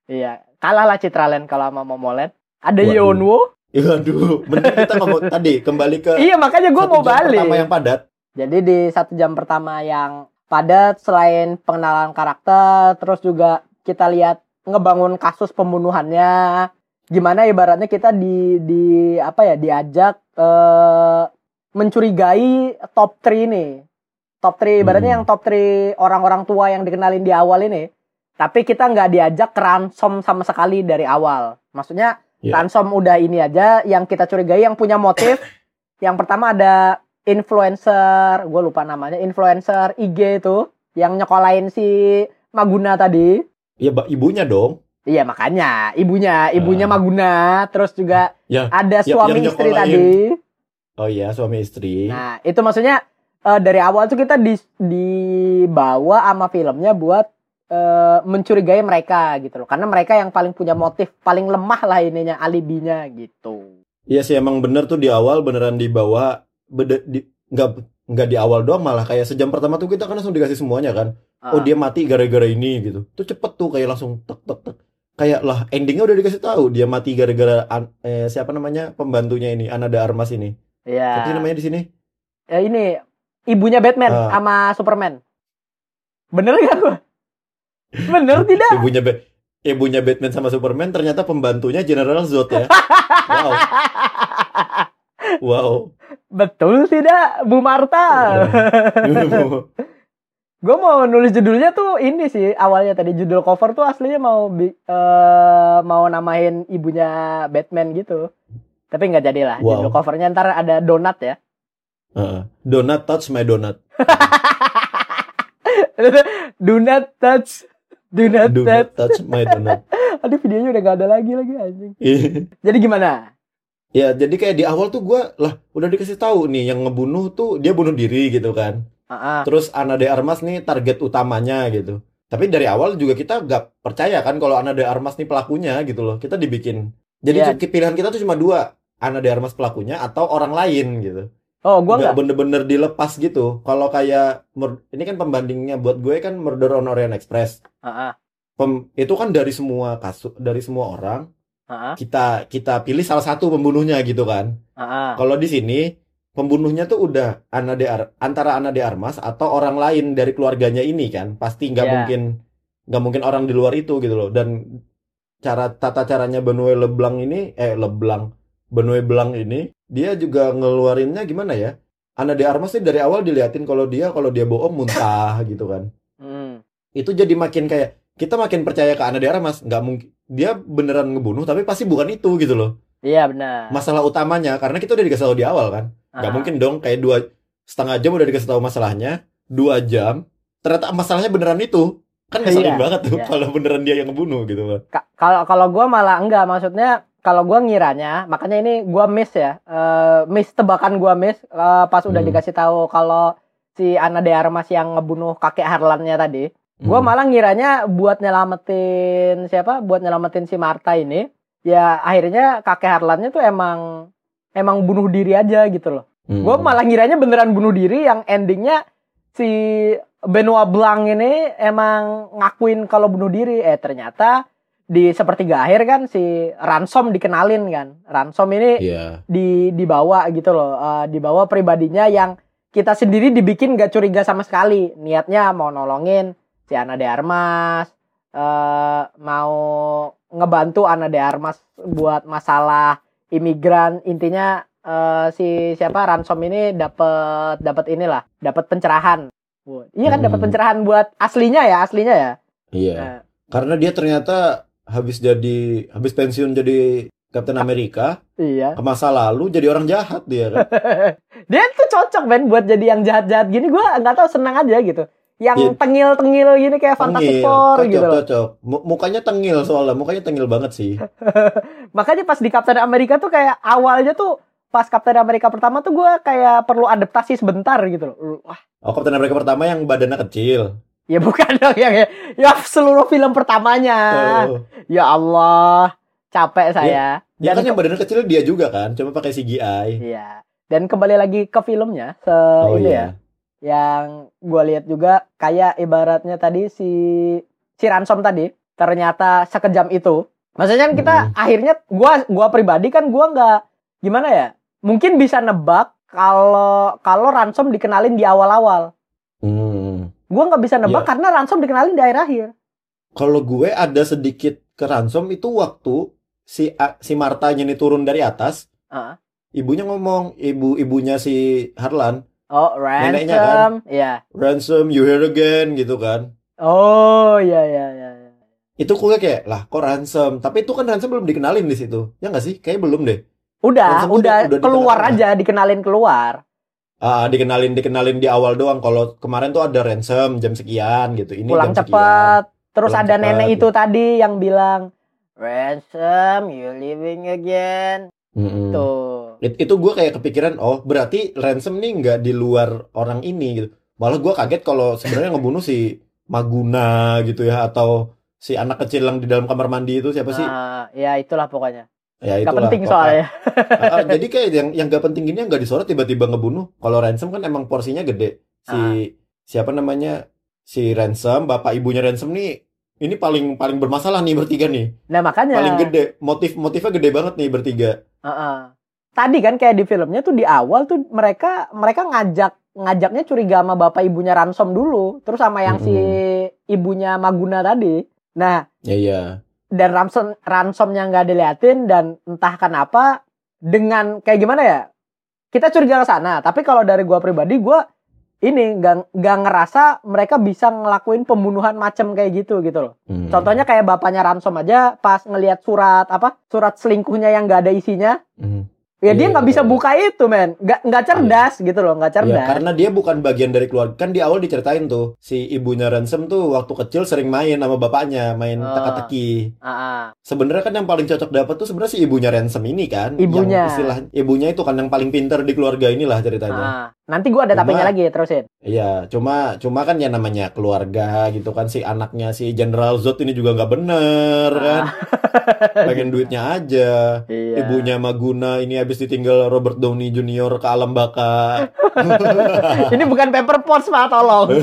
iya kalah lah Citralen kalau sama Momolen. Ada Waduh. Yeonwoo Ya aduh, mending kita ngomong tadi kembali ke iya makanya gua satu mau balik pertama yang padat. Jadi di satu jam pertama yang padat selain pengenalan karakter, terus juga kita lihat ngebangun kasus pembunuhannya. Gimana ibaratnya kita di di apa ya diajak eh mencurigai top 3 nih. Top 3 ibaratnya Hmm. yang top 3 orang-orang tua yang dikenalin di awal ini. Tapi kita nggak diajak ransom sama sekali dari awal. Maksudnya Iya. ransom udah ini aja yang kita curigai yang punya motif. yang pertama ada influencer, gue lupa namanya, influencer IG itu yang nyekolahin si Maguna tadi. Iya, ibunya dong. Iya makanya ibunya, ibunya Ah. Maguna, terus juga Ya, ada ya, suami yang istri tadi. Oh iya, suami istri. Nah itu maksudnya eh, dari awal tuh kita di, dibawa sama filmnya buat eh, mencurigai mereka gitu loh, karena mereka yang paling punya motif, paling lemah lah ininya alibinya gitu. Iya sih emang bener tuh di awal beneran dibawa beda di nggak nggak di awal doang malah kayak sejam pertama tuh kita kan langsung dikasih semuanya kan. Oh Ah. dia mati gara-gara ini gitu. Tuh cepet tuh kayak langsung tek tek tek. Kayak lah endingnya udah dikasih tahu dia mati gara-gara eh, siapa namanya pembantunya ini Anada Armas ini. Iya. Siapa namanya di sini? Ya ini ibunya Batman Ah. sama Superman. Bener gak gua? Bener tidak? Ibunya Ba- ibunya Batman sama Superman ternyata pembantunya General Zod ya. Wow. Wow. Betul tidak, Bu Marta? Gue mau nulis judulnya tuh ini sih awalnya tadi judul cover tuh aslinya mau eh, mau namain ibunya Batman gitu. Tapi nggak jadilah. Wow. Judul covernya ntar ada donat ya. Heeh. Donut touch my donut. Do not touch. Do not Do touch. not touch my donut. Aduh videonya udah gak ada lagi lagi anjing. Jadi gimana? Ya, jadi kayak di awal tuh gua lah udah dikasih tahu nih yang ngebunuh tuh dia bunuh diri gitu kan. Ah. Terus Ana de Armas nih target utamanya gitu. Tapi dari awal juga kita nggak percaya kan kalau Ana de Armas nih pelakunya gitu loh. Kita dibikin. Jadi Iya. tuh pilihan kita tuh cuma dua. Ana de Armas pelakunya atau orang lain gitu. Oh, gua Nggak bener-bener dilepas gitu. Kalau kayak mur- ini kan pembandingnya buat gue kan Murder on Orient Express. Heeh. Pem- itu kan dari semua kasus dari semua orang Heeh. kita kita pilih salah satu pembunuhnya gitu kan. Heeh. Kalau di sini pembunuhnya tuh udah Ana de Ar- antara Ana de Armas atau orang lain dari keluarganya ini kan. Pasti nggak Iya. mungkin nggak mungkin orang di luar itu gitu loh. Dan cara tata caranya Benoit Leblanc ini eh Leblanc Benoit Blanc ini dia juga ngeluarinnya gimana ya? Ana de Armas sih dari awal diliatin kalau dia kalau dia bohong muntah gitu kan. Hmm. Itu jadi makin kayak kita makin percaya ke Ana de Armas nggak mungkin dia beneran ngebunuh tapi pasti bukan itu gitu loh Iya benar. masalah utamanya karena kita udah dikasih tahu di awal kan nggak Ah. mungkin dong kayak dua setengah jam udah dikasih tahu masalahnya dua jam ternyata masalahnya beneran itu kan ngeselin Iya, banget tuh iya. kalau beneran dia yang ngebunuh gitu loh Ka- Kalau kalau gua malah enggak maksudnya kalau gua ngiranya makanya ini gua miss ya. Eh, miss tebakan gua miss eh, pas udah Hmm. dikasih tahu kalau si Ana de Armas yang ngebunuh kakek Harlannya tadi. Gua Hmm. malah ngiranya buat nyelamatin siapa? Buat nyelamatin si Marta ini. Ya akhirnya kakek Harlannya tuh emang emang bunuh diri aja gitu loh. Hmm. Gue malah ngiranya beneran bunuh diri yang endingnya si Benoit Blanc ini emang ngakuin kalau bunuh diri. Eh ternyata di sepertiga akhir kan si Ransom dikenalin kan. Ransom ini iya di dibawa gitu loh. eh, dibawa pribadinya yang kita sendiri dibikin gak curiga sama sekali. Niatnya mau nolongin si Ana de Armas, eh, mau ngebantu Ana de Armas buat masalah imigran. Intinya eh, si siapa Ransom ini dapat dapat inilah, dapat pencerahan. Iya kan dapat Hmm. pencerahan buat aslinya ya, aslinya ya. iya Nah, karena dia ternyata habis jadi habis pensiun jadi Captain Amerika iya. ke masa lalu jadi orang jahat dia kan Dia tuh cocok Ben buat jadi yang jahat-jahat gini. Gua nggak tahu seneng aja gitu. Yang Iya. tengil-tengil gini kayak Fantastic Four cocok, gitu loh. cocok. Mu- Mukanya tengil soalnya, mukanya tengil banget sih. Makanya pas di Captain America tuh kayak awalnya tuh pas Captain America pertama tuh gua kayak perlu adaptasi sebentar gitu loh. Wah, Oh, Captain America pertama yang badannya kecil. Ya bukan dong yang ya, ya seluruh film pertamanya. Oh. Ya Allah, capek saya. Ya kan Dan yang badannya kecil dia juga kan, cuma pakai CGI. Iya. Dan kembali lagi ke filmnya, se Oh ini ya. iya. yang gue lihat juga kayak ibaratnya tadi si si ransom tadi ternyata sekejam itu maksudnya kan kita Hmm. akhirnya gua gua pribadi kan gua nggak gimana ya mungkin bisa nebak kalau kalau ransom dikenalin di awal-awal Hmm. Gua nggak bisa nebak Iya. karena ransom dikenalin di akhir-akhir Kalau gue ada sedikit ke ransom itu waktu si si Martanya ini turun dari atas, Ah. ibunya ngomong, ibu-ibunya si Harlan, oh Neneknya ransom ya ransom you here again gitu kan. oh iya iya iya iya. Itu gue kayak, lah kok ransom? Tapi itu kan ransom belum dikenalin di situ. Ya nggak sih? Kayaknya belum deh. udah Ransom udah, udah- keluar aja dikenalin keluar Ah, dikenalin dikenalin di awal doang. Kalau kemarin tuh ada ransom jam sekian gitu. Ini pulang jam sekian. cepat. Terus Pulang ada cepat, nenek gitu. itu tadi yang bilang, Ransom, you living again. Mm-mm. Tuh. It- itu gue kayak kepikiran, oh berarti ransom nih nggak di luar orang ini gitu. Malah gue kaget kalau sebenarnya ngebunuh si Maguna gitu ya atau si anak kecil yang di dalam kamar mandi itu siapa sih? Ah, ya itulah pokoknya. Ya Gak itulah. penting pokoknya. soalnya. Ah, ah, jadi kayak yang yang gak penting ini yang gak disorot tiba-tiba ngebunuh. Kalau ransom kan emang porsinya gede. Si Ah. siapa namanya? Si ransom, bapak ibunya ransom nih ini paling paling bermasalah nih bertiga nih. Nah makanya. Paling gede. Motif motifnya gede banget nih bertiga. Ah-ah. Tadi kan kayak di filmnya tuh di awal tuh mereka mereka ngajak ngajaknya curiga sama bapak ibunya Ransom dulu, terus sama yang si ibunya Maguna tadi. Nah, Ya iya. Dan ransom ransomnya nggak diliatin dan entah kenapa dengan kayak gimana ya kita curiga ke sana tapi kalau dari gua pribadi gua ini nggak ngerasa mereka bisa ngelakuin pembunuhan macam kayak gitu gitu loh Hmm. contohnya kayak bapaknya ransom aja pas ngelihat surat apa surat selingkuhnya yang nggak ada isinya Hmm. Ya Iya, dia nggak iya, bisa iya. buka itu men nggak nggak cerdas gitu loh nggak cerdas karena dia bukan bagian dari keluarga. Kan di awal diceritain tuh, si ibunya Ransom tuh waktu kecil sering main sama bapaknya, main Ah. teka-teki. Ah, ah. Sebenarnya kan yang paling cocok dapat tuh sebenarnya si ibunya Ransom ini kan. Ibunya. Yang istilah ibunya itu kan yang paling pintar di keluarga inilah ceritanya. Ah. Nanti gua ada Cuma- tapenya lagi terusin. Iya, cuma cuma kan ya namanya keluarga gitu kan si anaknya si General Zod ini juga nggak bener kan. Pengen duitnya aja. Iya. Ibunya Maguna ini habis ditinggal Robert Downey Jr. ke alam baka. Ini bukan paper pots Pak, tolong.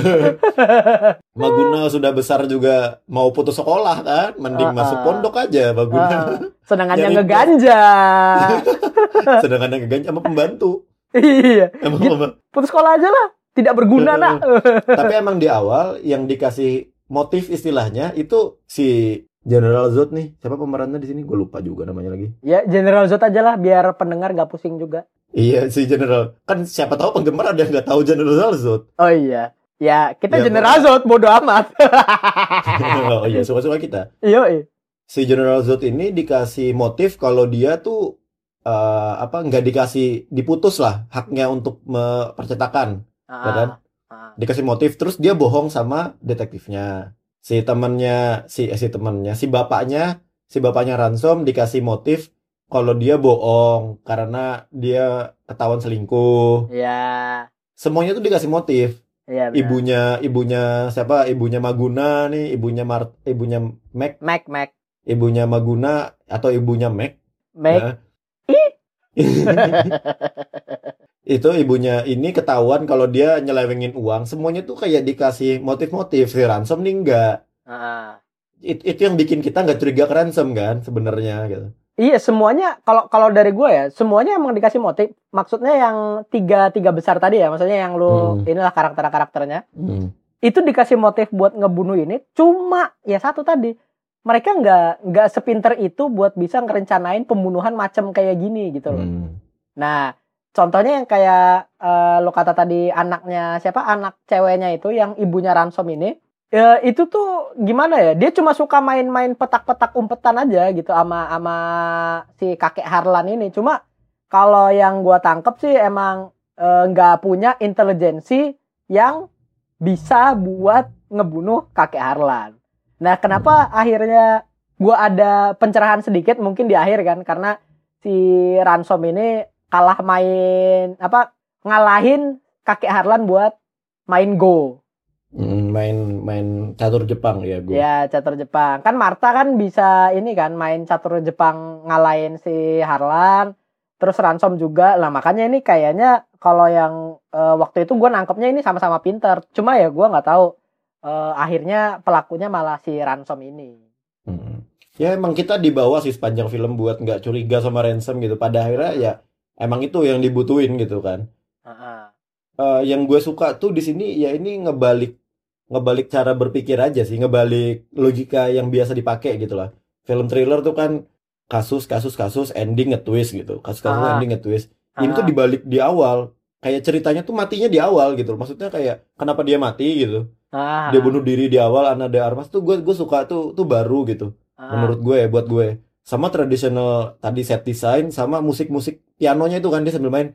Maguna sudah besar juga mau putus sekolah kan, mending Ah, masuk ah. pondok aja Maguna. Ah, sedangkan yang ngeganja. Sedangkan yang ganti sama pembantu. Iya. Emang Gitu. apa? Putus sekolah aja lah. Tidak berguna, nak. Tapi emang di awal yang dikasih motif istilahnya itu si General Zod nih. Siapa pemerannya di sini? Gue lupa juga namanya lagi. ya, General Zod aja lah biar pendengar gak pusing juga. Iya si General. Kan siapa tahu penggemar ada yang nggak tahu General Zod. Oh iya. Ya, kita Ya, General Zod bodo amat. oh iya suka-suka kita. Iya, Si General Zod ini dikasih motif kalau dia tuh eh, apa nggak dikasih diputus lah haknya untuk me- percetakan. Ya kan? Ah. Dikasih motif terus dia bohong sama detektifnya. Si temannya si eh, si temannya si bapaknya si bapaknya Ransom dikasih motif kalau dia bohong karena dia ketahuan selingkuh. Iya. Semuanya tuh dikasih motif. Iya, benar. ibunya ibunya siapa ibunya Maguna nih ibunya Mar ibunya Mac Mac, Mac. ibunya Maguna atau ibunya Mac Mac. Nah. itu ibunya ini ketahuan kalau dia nyelewengin uang semuanya tuh kayak dikasih motif-motif si ransom nih enggak Ah. It- itu yang bikin kita nggak curiga ke ransom kan sebenarnya gitu Iya semuanya kalau kalau dari gue ya semuanya emang dikasih motif. Maksudnya yang tiga tiga besar tadi ya, maksudnya yang lu Hmm. inilah karakter karakternya Hmm. itu dikasih motif buat ngebunuh ini. Cuma ya satu tadi mereka nggak nggak sepinter itu buat bisa ngerencanain pembunuhan macam kayak gini gitu loh. Hmm. Nah contohnya yang kayak eh, lo kata tadi anaknya siapa anak ceweknya itu yang ibunya ransom ini. Ya, itu tuh gimana ya? Dia cuma suka main-main petak-petak umpetan aja gitu sama sama si kakek Harlan ini. Cuma kalau yang gua tangkep sih emang eh, nggak punya intelijensi yang bisa buat ngebunuh kakek Harlan. Nah, kenapa akhirnya gua ada pencerahan sedikit mungkin di akhir kan karena si Ransom ini kalah main apa ngalahin kakek Harlan buat main Go. Hmm, main main catur Jepang ya gue Ya, catur Jepang. Kan Marta kan bisa ini kan main catur Jepang ngalahin si Harlan. Terus Ransom juga. Lah makanya ini kayaknya kalau yang eh, waktu itu gue nangkepnya ini sama-sama pinter. Cuma ya gue nggak tahu eh, akhirnya pelakunya malah si Ransom ini. Hmm. Ya emang kita dibawa sih sepanjang film buat nggak curiga sama ransom gitu. Pada akhirnya ya emang itu yang dibutuhin gitu kan. Heeh. Eh, yang gue suka tuh di sini ya ini ngebalik ngebalik cara berpikir aja sih, ngebalik logika yang biasa dipakai gitu lah. Film thriller tuh kan kasus kasus kasus ending nge-twist gitu. Kasus kasus Ah. ending nge-twist. Ini tuh Ah. dibalik di awal. Kayak ceritanya tuh matinya di awal gitu. Maksudnya kayak kenapa dia mati gitu. Ah. Dia bunuh diri di awal Ana de Armas tuh gue gue suka tuh tuh baru gitu. Ah. menurut gue ya buat gue sama traditional tadi set design sama musik-musik pianonya itu kan dia sambil main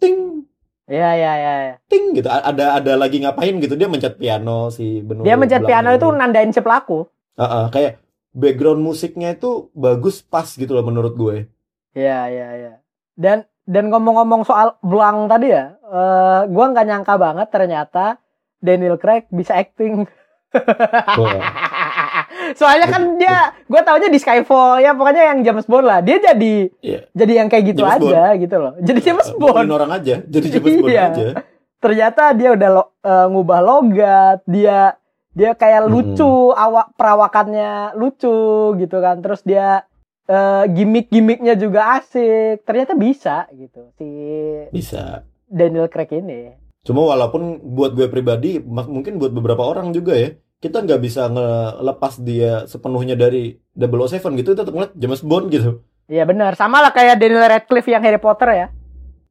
ting Iya, iya, iya. iya. ting gitu ada ada lagi ngapain gitu dia mencet piano si Benur Dia mencet piano itu nandain si pelaku. Ah, ah, kayak background musiknya itu bagus pas gitu loh menurut gue Iya, iya, iya. Dan dan ngomong-ngomong soal Blanc tadi ya, eh gua nggak nyangka banget ternyata Daniel Craig bisa acting. Soalnya kan dia, gua taunya di Skyfall ya pokoknya yang James Bond lah. Dia jadi Iya. jadi yang kayak gitu James aja gitu loh. Jadi James Eh, Bond. pukulin orang aja jadi James Bond Iya. aja Ternyata dia udah lo- eh, ngubah logat, dia dia kayak Mm-mm. lucu, awak perawakannya lucu gitu kan. Terus dia eh, gimmick-gimmicknya juga asik. Ternyata bisa gitu si bisa Daniel Craig ini. cuma walaupun buat gue pribadi mungkin buat beberapa orang juga ya kita nggak bisa ngelepas dia sepenuhnya dari 007 gitu tetap ngeliat James Bond gitu Iya benar, sama lah kayak Daniel Radcliffe yang Harry Potter ya.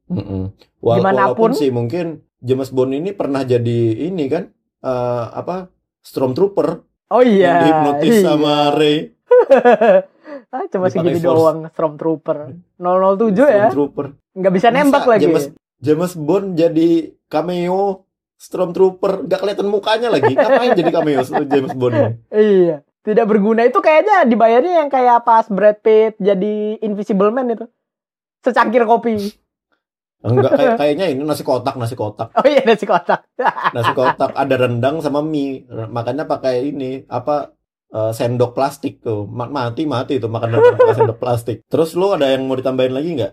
Mm-mm. Wal- Di mana pun. walaupun sih mungkin James Bond ini pernah jadi ini kan eh, apa Stormtrooper Oh iya. yang dihipnotis iya. sama Ray ah, cuma force. doang Stormtrooper. 007 ya. Stormtrooper Nggak bisa nembak Masa lagi. James James Bond jadi cameo Stormtrooper gak kelihatan mukanya lagi ngapain jadi cameo James Bond? Iya. Tidak berguna itu kayaknya dibayarnya yang kayak pas Brad Pitt jadi Invisible Man itu. Secangkir kopi. Enggak kayak kayaknya ini nasi kotak, nasi kotak. Oh iya nasi kotak. Nasi kotak ada rendang sama mie. Makanya pakai ini apa eh, sendok plastik tuh. Ma- Mati mati tuh makan pakai sendok plastik. Terus lu ada yang mau ditambahin lagi nggak?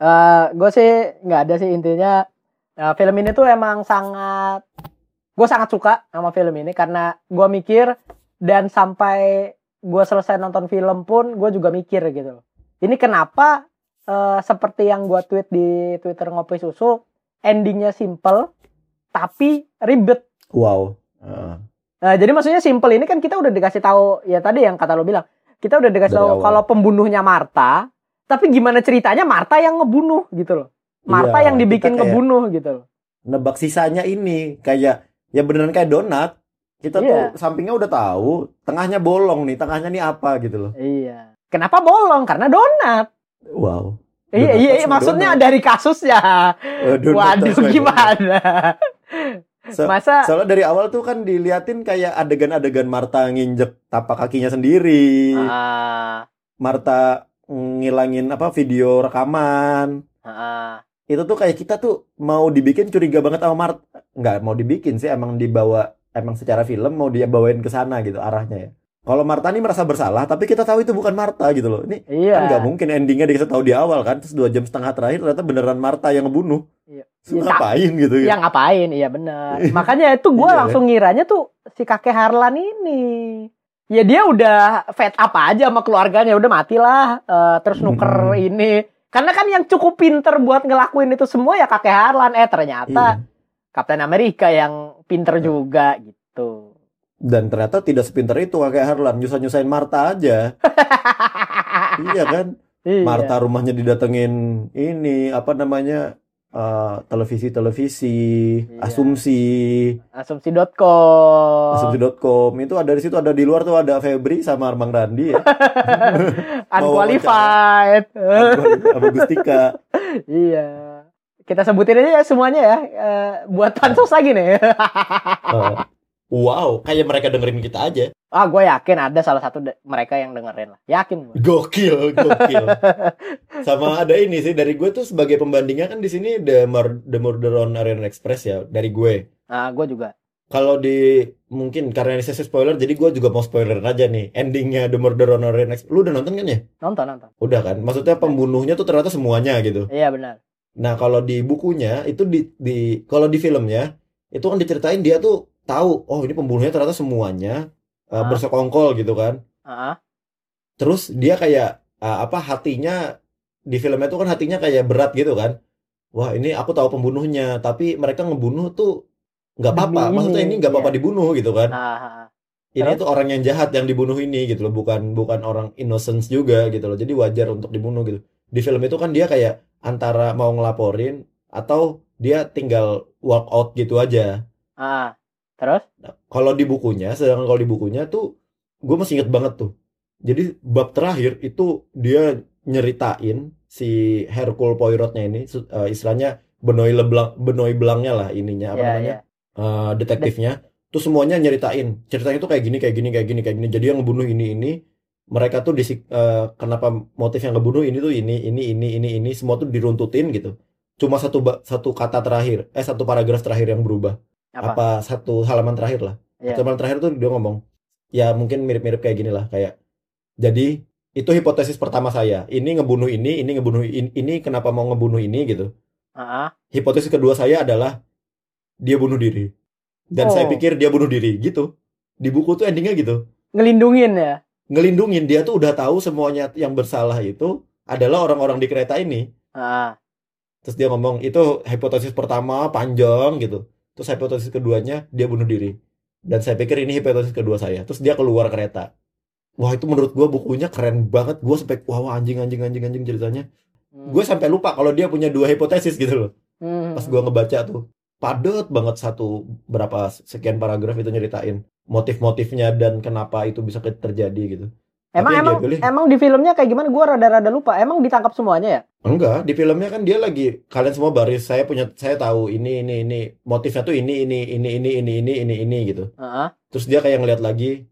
Eh, gue sih nggak ada sih intinya eh, film ini tuh emang sangat gue sangat suka sama film ini karena gue mikir dan sampai gue selesai nonton film pun gue juga mikir gitu loh. Ini kenapa eh, seperti yang gue tweet di Twitter ngopi susu endingnya simple tapi ribet. Wow. Heeh. Nah, jadi maksudnya simple ini kan kita udah dikasih tahu ya tadi yang kata lo bilang kita udah dikasih Dari tahu awal. kalau pembunuhnya Marta tapi gimana ceritanya Marta yang ngebunuh gitu loh. Marta Iya, yang dibikin ngebunuh gitu loh. nebak sisanya ini kayak ya beneran kayak donat. Kita Iya. tuh sampingnya udah tahu, tengahnya bolong nih, tengahnya nih apa gitu loh. Iya. Kenapa bolong? Karena donat. Wow. Iya, Donat iya, iya, maksudnya donat. dari kasusnya. Eh, donat Waduh, donat. So- Masa Soalnya dari awal tuh kan diliatin kayak adegan-adegan Marta nginjek tapak kakinya sendiri. Ah, Marta ngilangin apa video rekaman. ah, Itu tuh kayak kita tuh mau dibikin curiga banget sama Marta. Nggak mau dibikin sih, emang dibawa emang secara film mau dia bawain ke sana gitu arahnya ya. Kalau Marta nih merasa bersalah, tapi kita tahu itu bukan Marta gitu loh. Ini iya. kan nggak mungkin endingnya dikasih tahu di awal kan. Terus dua jam setengah terakhir ternyata beneran Marta yang ngebunuh. Iya. Iya, ngapain gitu ya? Ya ngapain? Iya benar. Makanya itu gue Iya, langsung ngiranya tuh si kakek Harlan ini. Ya dia udah fed up aja sama keluarganya, udah matilah. Eh, terus nuker Mm-mm. ini. Karena kan yang cukup pinter buat ngelakuin itu semua ya kakek Harlan. Eh ternyata Iya. Kapten Amerika yang pinter juga gitu. Dan ternyata tidak sepinter itu kakek Harlan, nyusah-nyusahin Marta aja. iya kan? Iya. Marta rumahnya didatengin ini apa namanya? eh, televisi-televisi, Iya. asumsi, Asumsi.com. asumsi.com itu ada di situ ada di luar tuh ada Febri sama Armang Randi ya. Unqualified. sama Gustika. iya. Kita sebutin aja ya semuanya ya. Eh, buat pansos lagi nih. Eh, wow, kayak mereka dengerin kita aja. ah, gue yakin ada salah satu mereka yang dengerin lah. Yakin gue. Gokil, gokil. Sama ada ini sih dari gue tuh sebagai pembandingnya kan di sini The, Mur- The Murder on Orient Express ya dari gue. Nah, gue juga. Kalau di mungkin karena ini sesi spoiler, jadi gue juga mau spoiler aja nih. Endingnya The Murder on Orient Express. Lu udah nonton kan ya? Nonton, nonton. Udah kan? Maksudnya pembunuhnya tuh ternyata semuanya gitu. Iya benar. Nah kalau di bukunya itu di, di kalau di filmnya itu kan diceritain dia tuh tahu, oh ini pembunuhnya ternyata semuanya uh, bersekongkol gitu kan. Ah, Terus dia kayak uh, apa hatinya di filmnya tuh kan hatinya kayak berat gitu kan. Wah ini aku tahu pembunuhnya, tapi mereka ngebunuh tuh nggak apa-apa. Maksudnya ini, nggak apa-apa iya. dibunuh gitu kan. ah. ini Terus? tuh orang yang jahat yang dibunuh ini gitu loh bukan bukan orang innocence juga gitu loh jadi wajar untuk dibunuh gitu di film itu kan dia kayak antara mau ngelaporin atau dia tinggal walk out gitu aja ah. Terus? Nah, kalau di bukunya sedangkan kalau di bukunya tuh gue masih inget banget tuh. Jadi bab terakhir itu dia nyeritain si Hercule Poirotnya ini eh, istilahnya Benoit Leblanc Benoit Blancnya lah ininya apa Iya, namanya iya. eh, detektifnya. Tuh semuanya nyeritain. Ceritanya tuh kayak gini kayak gini kayak gini kayak gini. Jadi yang ngebunuh ini ini mereka tuh di kenapa motif yang ngebunuh ini tuh ini ini ini ini ini semua tuh diruntutin gitu. Cuma satu satu kata terakhir eh satu paragraf terakhir yang berubah Apa? apa satu halaman terakhir lah Iya. halaman terakhir tuh dia ngomong ya mungkin mirip-mirip kayak gini lah kayak jadi itu hipotesis pertama saya ini ngebunuh ini ini ngebunuh ini, ini kenapa mau ngebunuh ini gitu ah. hipotesis kedua saya adalah dia bunuh diri dan Oh. saya pikir dia bunuh diri gitu di buku tuh endingnya gitu Ngelindungin ya. ngelindungin dia tuh udah tahu semuanya yang bersalah itu adalah orang-orang di kereta ini Ah, terus dia ngomong itu hipotesis pertama panjang gitu terus hipotesis keduanya dia bunuh diri. Dan saya pikir ini hipotesis kedua saya. Terus dia keluar kereta. Wah itu menurut gua bukunya keren banget. Gua sampai wah wah, anjing anjing anjing anjing ceritanya. Hmm. gue sampai lupa kalau dia punya dua hipotesis gitu loh. Hmm. pas gua ngebaca tuh padet banget satu berapa sekian paragraf itu nyeritain motif-motifnya dan kenapa itu bisa terjadi gitu Emang Tapi emang emang di filmnya kayak gimana? Gua rada-rada lupa. Emang ditangkap semuanya ya? enggak di filmnya kan dia lagi kalian semua baris saya punya saya tahu ini ini ini motifnya tuh ini ini ini ini ini ini ini ini gitu ah. terus dia kayak ngeliat lagi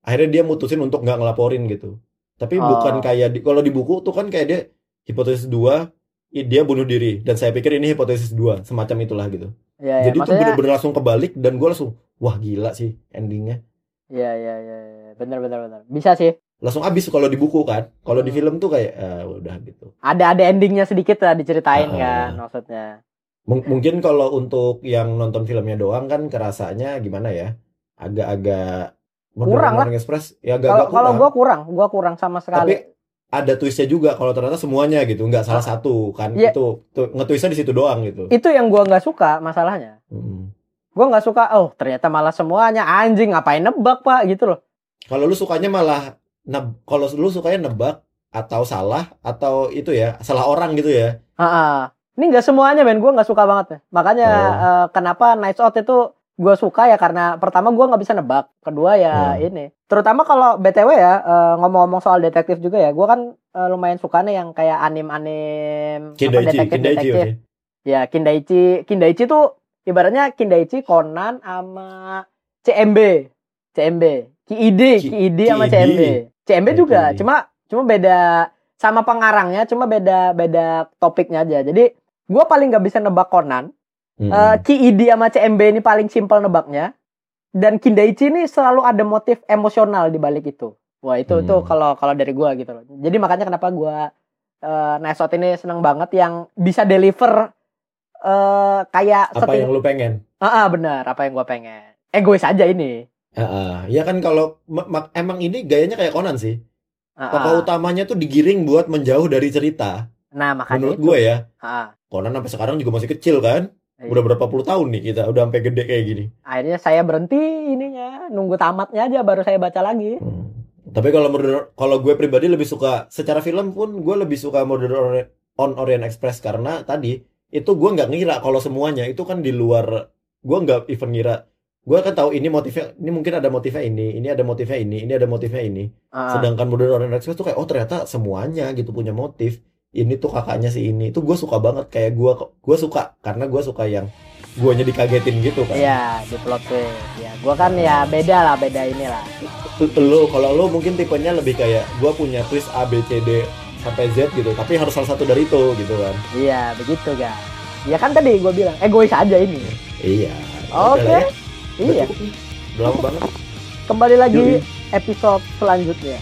akhirnya dia mutusin untuk nggak ngelaporin gitu tapi Oh. bukan kayak di, kalau di buku tuh kan kayak dia hipotesis dua dia bunuh diri dan saya pikir ini hipotesis dua semacam itulah gitu. Iya, iya. Jadi Maksudnya, bener-bener langsung kebalik dan gue langsung wah gila sih endingnya. iya, iya, iya, iya. Bener, bener, bener. Bisa sih. Langsung abis kalau di buku kan. Kalau di Hmm. film tuh kayak eh, udah gitu. Ada, ada endingnya sedikit lah diceritain Ah. kan, maksudnya. Mung- mungkin kalau untuk yang nonton filmnya doang kan kerasanya gimana ya? Agak-agak Kurang lah. Express ya Kalau agak-agak kalau gua kurang, gua kurang sama Tapi sekali. ada twistnya juga kalau ternyata semuanya gitu, nggak salah Ah. satu kan Iya. itu nge-twistnya di situ doang gitu. Itu yang gua nggak suka masalahnya. Hmm. Gua nggak suka, oh ternyata malah semuanya anjing ngapain nebak pak gitu loh. Kalau lu sukanya malah neb- kalau lu sukanya nebak atau salah atau itu ya salah orang gitu ya. Ah, Ini nggak semuanya men, gua nggak suka banget. Makanya Oh. eh, kenapa Nights Out itu gua suka ya karena pertama gua nggak bisa nebak, kedua ya Hmm. ini. Terutama kalau BTW ya eh, ngomong-ngomong soal detektif juga ya, gua kan eh, lumayan suka nih yang kayak anim-anim apa, Kindaichi, Kindaichi detektif-detektif. oke. Ya Kindaichi, Kindaichi tuh ibaratnya Kindaichi Conan sama CMB, CMB, KID, Ki- KID sama. CMB, CMB juga, cuma cuma beda sama pengarangnya, cuma beda beda topiknya aja. Jadi gua paling nggak bisa nebak Conan, Hmm. KID sama CMB ini paling simpel nebaknya, dan Kindaichi ini selalu ada motif emosional di balik itu. Wah itu Hmm. kalau kalau dari gua gitu loh. Jadi makanya kenapa gua eh Nice Out ini seneng banget yang bisa deliver eh kayak apa yang lu pengen? Ah, ah, benar apa yang gua pengen. Egois aja ini. Heeh. ya kan kalau ma- ma- emang ini gayanya kayak Conan sih. Ah, Tokoh utamanya tuh digiring buat menjauh dari cerita. Nah makanya Menurut itu. gue ya, Ah, Conan sampai sekarang juga masih kecil kan. iya. Udah berapa puluh tahun nih kita udah sampai gede kayak gini. Akhirnya saya berhenti ininya, nunggu tamatnya aja baru saya baca lagi. Hmm. Tapi kalau Murder, kalau gue pribadi lebih suka secara film pun gue lebih suka Murder on Orient Express karena tadi itu gue nggak ngira kalau semuanya itu kan di luar gue nggak even ngira gue kan tahu ini motifnya ini mungkin ada motifnya ini ini ada motifnya ini ini ada motifnya ini Ah, sedangkan Murder Orient Express tuh kayak oh ternyata semuanya gitu punya motif ini tuh kakaknya si ini itu gue suka banget kayak gue gue suka karena gue suka yang guanya dikagetin gitu kan Iya di plot twist. Ya gua kan ya beda lah beda inilah. lo kalau lo mungkin tipenya lebih kayak gua punya twist A B C D sampai Z gitu tapi harus salah satu dari itu gitu kan Iya begitu guys. Ya kan tadi gua bilang egois aja ini. iya Oke. Udah Iya. Udah lama banget Kembali lagi Yoi. episode selanjutnya.